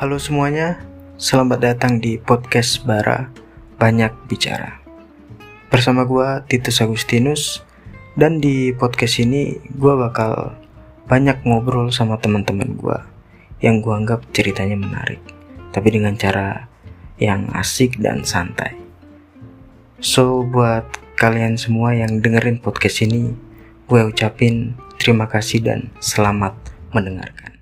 Halo semuanya, selamat datang di podcast Bara Banyak Bicara. Bersama gue Titus Agustinus dan di podcast ini gue bakal banyak ngobrol sama teman-teman gue yang gue anggap ceritanya menarik, tapi dengan cara yang asik dan santai. So buat kalian semua yang dengerin podcast ini, gue ucapin terima kasih dan selamat mendengarkan.